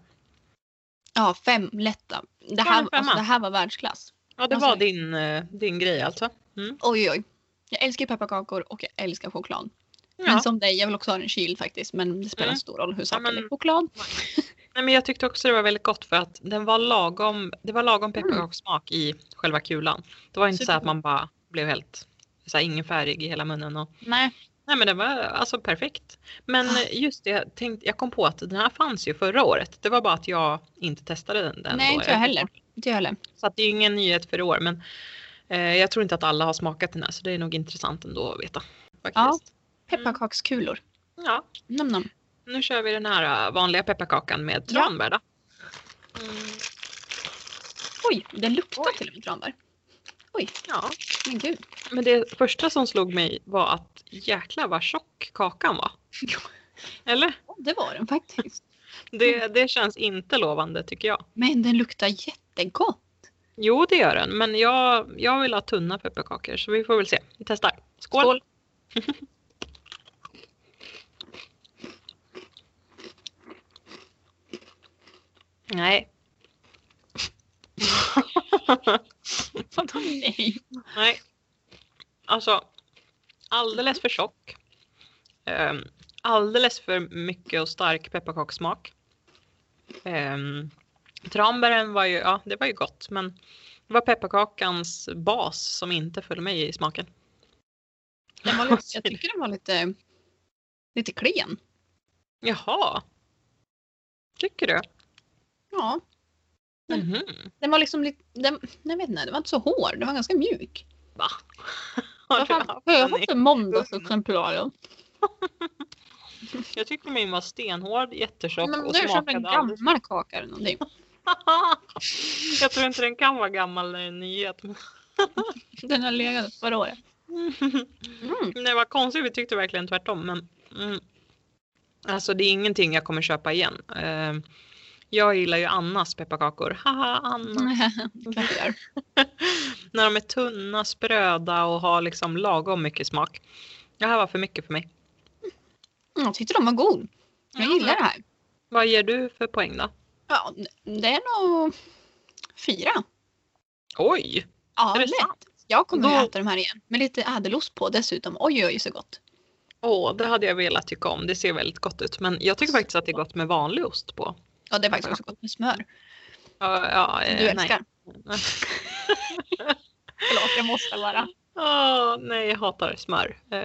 Ja, fem lätta. Det Ja, här, en alltså, det här var världsklass. Ja, det Alltså- var din, eh, din grej alltså. Mm. Oj oj. Jag älskar pepparkakor och jag älskar choklad. Men Ja. som dig, jag vill också ha den kyld faktiskt. Men det spelar Mm. en stor roll hur saken men- är. Choklad. Nej, men jag tyckte också det var väldigt gott för att den var lagom, det var lagom pepparkakssmak i själva kulan. Det var inte så att man bara blev helt så här, ingefärig i hela munnen. Och, Nej. nej men det var alltså perfekt. Men Ah. just det, jag, tänkte, jag kom på att den här fanns ju förra året. Det var bara att jag inte testade den. den Nej, då. inte jag heller. Inte jag heller. Så att det är ingen nyhet för i år men eh, jag tror inte att alla har smakat den här så det är nog intressant ändå att veta. Faktiskt. Pepparkakskulor. Ja, Nam, nam. Nu kör vi den här eh, vanliga pepparkakan med tranbär då. Mm, Oj, den luktar Oj. till och med tranbär. ja, Men gud. men det första som slog mig var att jäklar vad tjock kakan var. Eller? Ja, Det var den faktiskt. Det, det känns inte lovande tycker jag. Men den luktar jättegott. Jo det gör den men jag, jag vill ha tunna pepparkakor så vi får väl se. Vi testar. Skål! Skål. Nej. Vadå nej? Nej. Alltså alldeles för tjock. Ehm, alldeles för mycket och stark pepparkakssmak. Um, tranbären var ju, ja det var ju gott men det var pepparkakans bas som inte föll mig i smaken. Den var lite, jag tycker den var lite, lite klen. Jaha. Tycker du? Ja, Men- Mhm. den var liksom lite, den, jag vet inte, den var inte så hård. Den var ganska mjuk. Va? Har Vad du fan haft har jag den fått för måndagsexemplaren? Jag tyckte min var stenhård, jättetjock Men och du har köpt en smakade gammal kaka eller någonting. Jag tror inte den kan vara gammal när det är en nyhet. Den har legat förra året. Mm. Det var konstigt, vi tyckte verkligen tvärtom. Men, mm, alltså det är ingenting jag kommer köpa igen. Eh, jag gillar ju Annas pepparkakor. Haha, Anna. När de är tunna, spröda och har liksom lagom mycket smak. Det här var för mycket för mig. Mm, Jag tyckte de var god. Jag Ja, gillar det här. Vad ger du för poäng då? Ja, det är nog fyra. Oj! Ja, Är det lätt. sant? Jag kommer Då- att äta de här igen. Med lite ädelost på dessutom. Oj, oj, så gott. Åh, det hade jag velat tycka om. Det ser väldigt gott ut. Men jag tycker faktiskt att det är gott med vanlig ost på. Ja, det är faktiskt också gott med smör. Ja, ja, eh, Du nej. älskar. Förlåt, jag måste bara. Åh, nej, jag hatar smör. Eh,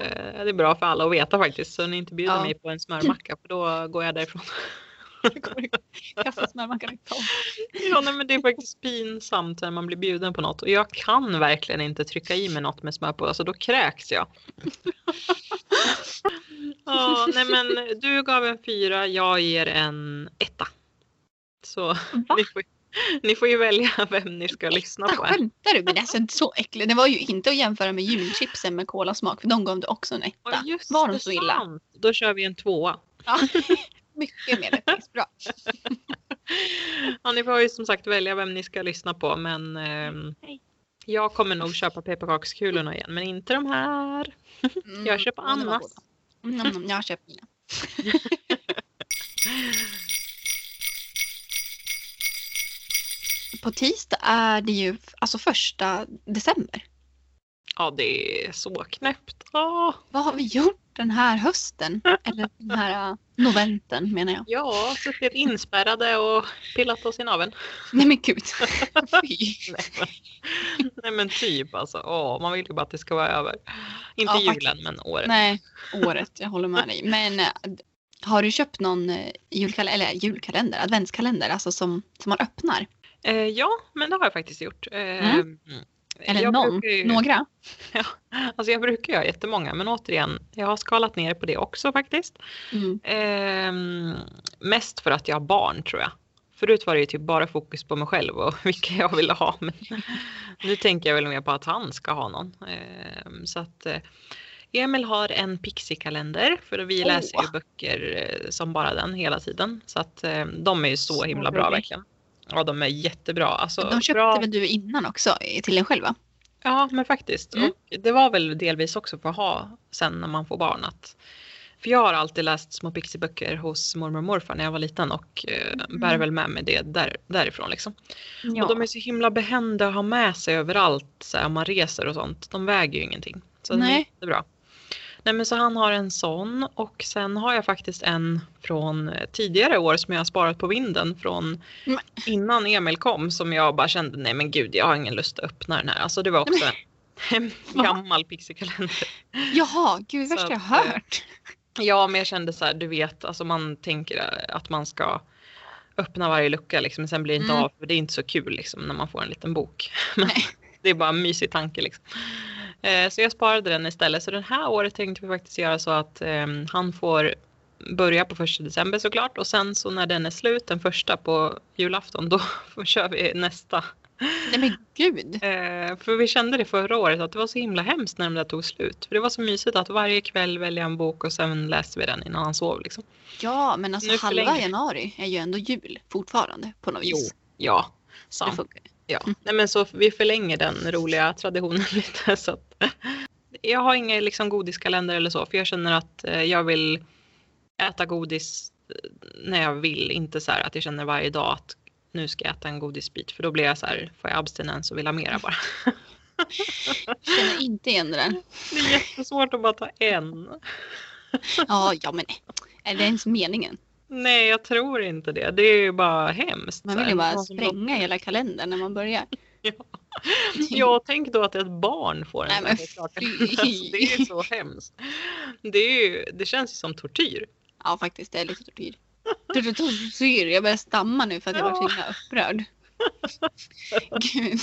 det är bra för alla att veta faktiskt. Så ni inte bjuder Ja. mig på en smörmacka för då går jag därifrån. Kasta smörmackan i ja, nej, men det är faktiskt pinsamt när man blir bjuden på något. Och jag kan verkligen inte trycka i mig något med smör på. Alltså då kräks jag. Ja, nej men du gav en fyra, jag ger en etta. Så ni får, ni får ju välja vem ni ska lyssna på. skämtar du? Men alltså så äckligt. Det var ju inte att jämföra med julchipsen med kolasmak. För de gav du också en etta. Ja, just var de så illa? sant. Då kör vi en tvåa. Ja. Mycket mer rättvist. Bra. Ja, ni får ju som sagt välja vem ni ska lyssna på men Hej. jag kommer nog köpa pepparkakskulorna igen men inte de här. Mm, Jag köper Annas. Mm, mm, jag köpt mina. På tisdag är det ju alltså första december. Ja det är så knäppt. Åh. Vad har vi gjort den här hösten? Eller den här uh, noventen menar jag. Ja, suttit inspärrade och pillat oss i naveln. Nej men gud. Fy. Nej, men, nej men typ alltså. Åh, man vill ju bara att det ska vara över. Inte Ja, julen men året. Nej, året. Jag håller med dig. Men äh, har du köpt någon äh, julkalender, eller julkalender, adventskalender, alltså som, som man öppnar? Eh, ja, men det har jag faktiskt gjort. Eh, Mm. Eller jag någon? brukar ju- Några? Alltså jag brukar göra jättemånga men återigen, jag har skalat ner på det också faktiskt. Mm. Ehm, mest för att jag har barn tror jag. Förut var det ju typ bara fokus på mig själv och vilka jag ville ha. Men nu tänker jag väl mer på att han ska ha någon. Ehm, så att eh, Emil har en Pixie-kalender för vi Åh. läser ju böcker eh, som bara den hela tiden. Så att eh, de är ju så Så himla bra verkligen. Ja de är jättebra. Alltså, De köpte bra... väl du innan också till en själv va? Ja, men faktiskt. Mm. Det var väl delvis också för att ha sen när man får barn. Att, för jag har alltid läst små pixiböcker hos mormor och morfar när jag var liten och eh, Mm. bär väl med mig det där, därifrån. Liksom. Ja. Och de är så himla behändiga att ha med sig överallt så här, om man reser och sånt. De väger ju ingenting. Så den är Nej. Nej men så han har en sån och sen har jag faktiskt en från eh, tidigare år som jag har sparat på vinden från innan Emil kom som jag bara kände nej men gud jag har ingen lust att öppna den här. Alltså det var också en gammal Pixie-kalender. Jaha, gud Så värsta jag att, har eh, hört. Ja men jag kände så här du vet alltså man tänker att man ska öppna varje lucka liksom men sen blir det inte Mm. av för det är inte så kul liksom när man får en liten bok. Men Nej. det är bara en mysig tanke liksom. Eh, Så jag sparade den istället. Så den här året tänkte vi faktiskt göra så att eh, han får börja på första december såklart och sen så när den är slut den första på julafton då kör vi nästa. Nej men gud. Eh, för vi kände det förra året att det var så himla hemskt när de där tog slut. För det var så mysigt att varje kväll välja en bok och sen läste vi den innan han sov liksom. Ja, men alltså halva förlänger- januari är ju ändå jul fortfarande på något Jo, vis. ja. Det Sant. funkar. Ja, nej men så vi förlänger den roliga traditionen lite. Så att, jag har ingen liksom godiskalender eller så för jag känner att eh, jag vill äta godis eh, när jag vill. Inte så här att jag känner varje dag att nu ska jag äta en godisbit för då blir jag så här, får jag abstinens och vill ha mera bara. Känner inte igen det där. Det är jättesvårt att bara ta en. Ja, ja men är det ens meningen? Nej, jag tror inte det. Det är ju bara hemskt. Man vill ju bara spränga hela kalendern när man börjar. Ja, tänk då att ett barn får en Nej, sån men här. Alltså, det är ju så hemskt. Det, är ju, det känns ju som tortyr. Ja, faktiskt. Det är lite tortyr. Tortyr. Jag börjar stamma nu för att jag var så himla upprörd. Gud.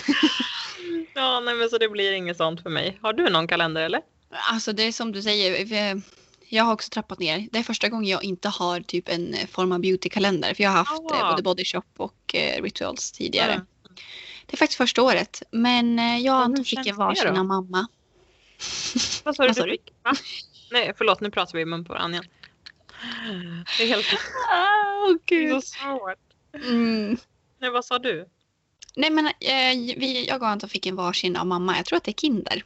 Ja, nej, men så det blir inget sånt för mig. Har du någon kalender eller? Alltså det är som du säger. Jag har också trappat ner. Det är första gången jag inte har typ en form av beautykalender. För jag har haft eh, Ah. både Body Shop och eh, Rituals tidigare. Mm. Det är faktiskt första året. Men eh, jag och Anton fick en varsin av mamma. Vad sa du? Vad sa du? Nej, förlåt, nu pratar vi i mun på varandra igen. Det är helt Åh det är gud. så svårt. Mm. Nej, vad sa du? Nej men eh, vi, jag och Anton fick en varsin av mamma. Jag tror att det är Kinder.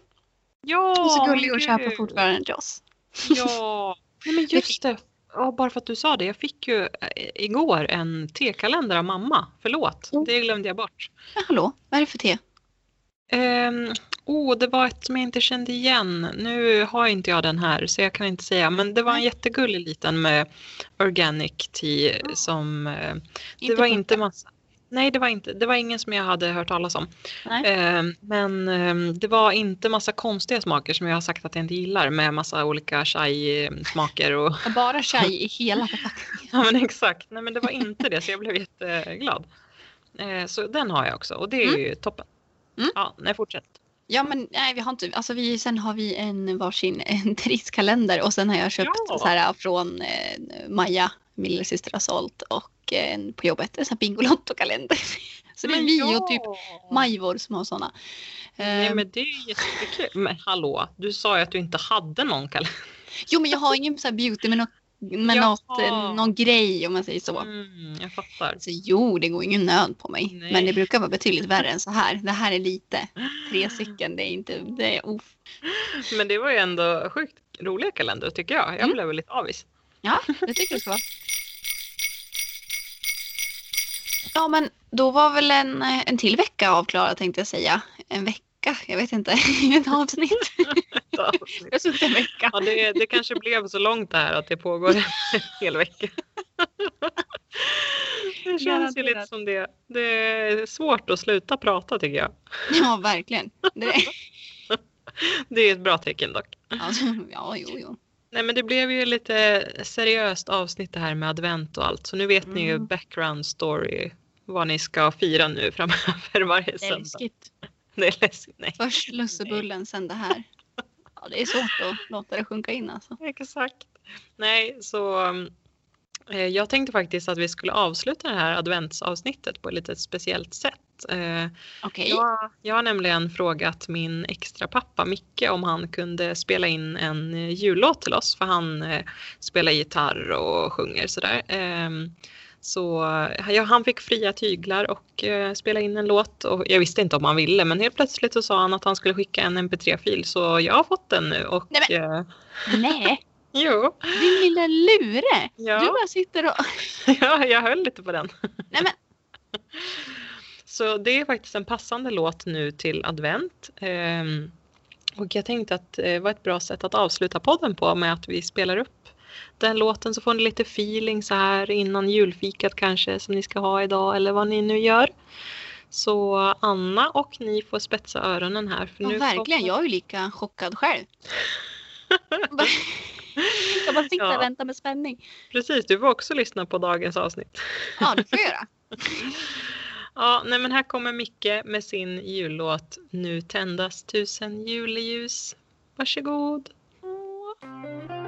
Ja, och så gullig och köper fortfarande till oss. Ja, nej, men just det. Ja, bara för att du sa det. Jag fick ju eh, igår en tekalender av mamma. Förlåt, Mm. det glömde jag bort. Men hallå, vad är det för te? Ehm, oh, det var ett som jag inte kände igen. Nu har inte jag den här så jag kan inte säga. Men det var en jättegullig liten med organic tea som... eh, det Inte var inte massa... Nej, det var, inte, det var ingen som jag hade hört talas om. Ehm, men ehm, det var inte massa konstiga smaker som jag har sagt att jag inte gillar med massa olika chai-smaker och Bara chai i hela förpackningen. Ja men exakt, nej men det var inte det så jag blev jätteglad. Eh, så den har jag också och det är ju toppen. Mm. Ja, nej fortsätt. Ja men nej vi har inte, alltså vi, sen har vi en varsin en turistkalender och sen har jag köpt Ja. så här från eh, Maja, min lillasyster har sålt och eh, en på jobbet en sån här Bingolotto-kalender. Så det är Men vi ja. och typ Majvor som har såna. Nej Eh, men det är jättekul. Men hallå, du sa ju att du inte hade någon kalender. Jo men jag har ingen så här beauty med, något, med Jaha. något, eh, någon grej om man säger så. Mm, jag fattar. Så jo, det går ingen nöd på mig. Nej. Men det brukar vara betydligt värre än så här. Det här är lite. Tre stycken, det är inte... Det är, oh. Men det var ju ändå sjukt roliga kalender tycker jag. Jag Mm. blev lite avis. Ja, det tycker jag ska vara. Ja, men då var väl en, eh, en till vecka avklarad tänkte jag säga. En vecka, jag vet inte. Ett avsnitt. Jag har suttit en vecka. Ja, det, det kanske blev så långt det här att det pågår en hel vecka. Det känns ju lite som det. Det är svårt att sluta prata tycker jag. Ja, verkligen. Det, Det är ett bra tecken dock. alltså, ja, jo, jo. Nej men det blev ju lite seriöst avsnitt det här med advent och allt. Så nu vet ni ju Mm. background story. Vad ni ska fira nu framöver varje Det är söndag. läskigt. Det är läskigt. Nej. Först lussebullen, sen det här. Ja, det är svårt att låta det sjunka in alltså. Exakt. Nej, så eh, jag tänkte faktiskt att vi skulle avsluta det här adventsavsnittet på ett lite speciellt sätt. Eh, Okej. jag, jag har nämligen frågat min extra pappa Micke om han kunde spela in en eh, jullåt till oss för han eh, spelar gitarr och sjunger sådär. Ehm, så eh, ja, han fick fria tyglar och eh, spela in en låt och jag visste inte om han ville men helt plötsligt så sa han att han skulle skicka en mp3-fil så jag har fått den nu och Nej, eh, Nej, jo, din lilla lure. Ja. Du bara sitter och... ja, jag höll lite på den. Nej, men Så det är faktiskt en passande låt nu till advent. Ehm, Och jag tänkte att det var ett bra sätt att avsluta podden på med att vi spelar upp den låten så får ni lite feeling så här innan julfikat kanske som ni ska ha idag eller vad ni nu gör. Så Anna och ni får spetsa öronen här. För Ja, nu verkligen, kommer- jag är ju lika chockad själv. jag bara sitter Ja. och väntar med spänning. Precis, du får också lyssna på dagens avsnitt. Ja, det får jag göra. Ja, nej men här kommer Micke med sin jullåt Nu tändas tusen juleljus. Varsågod. Nu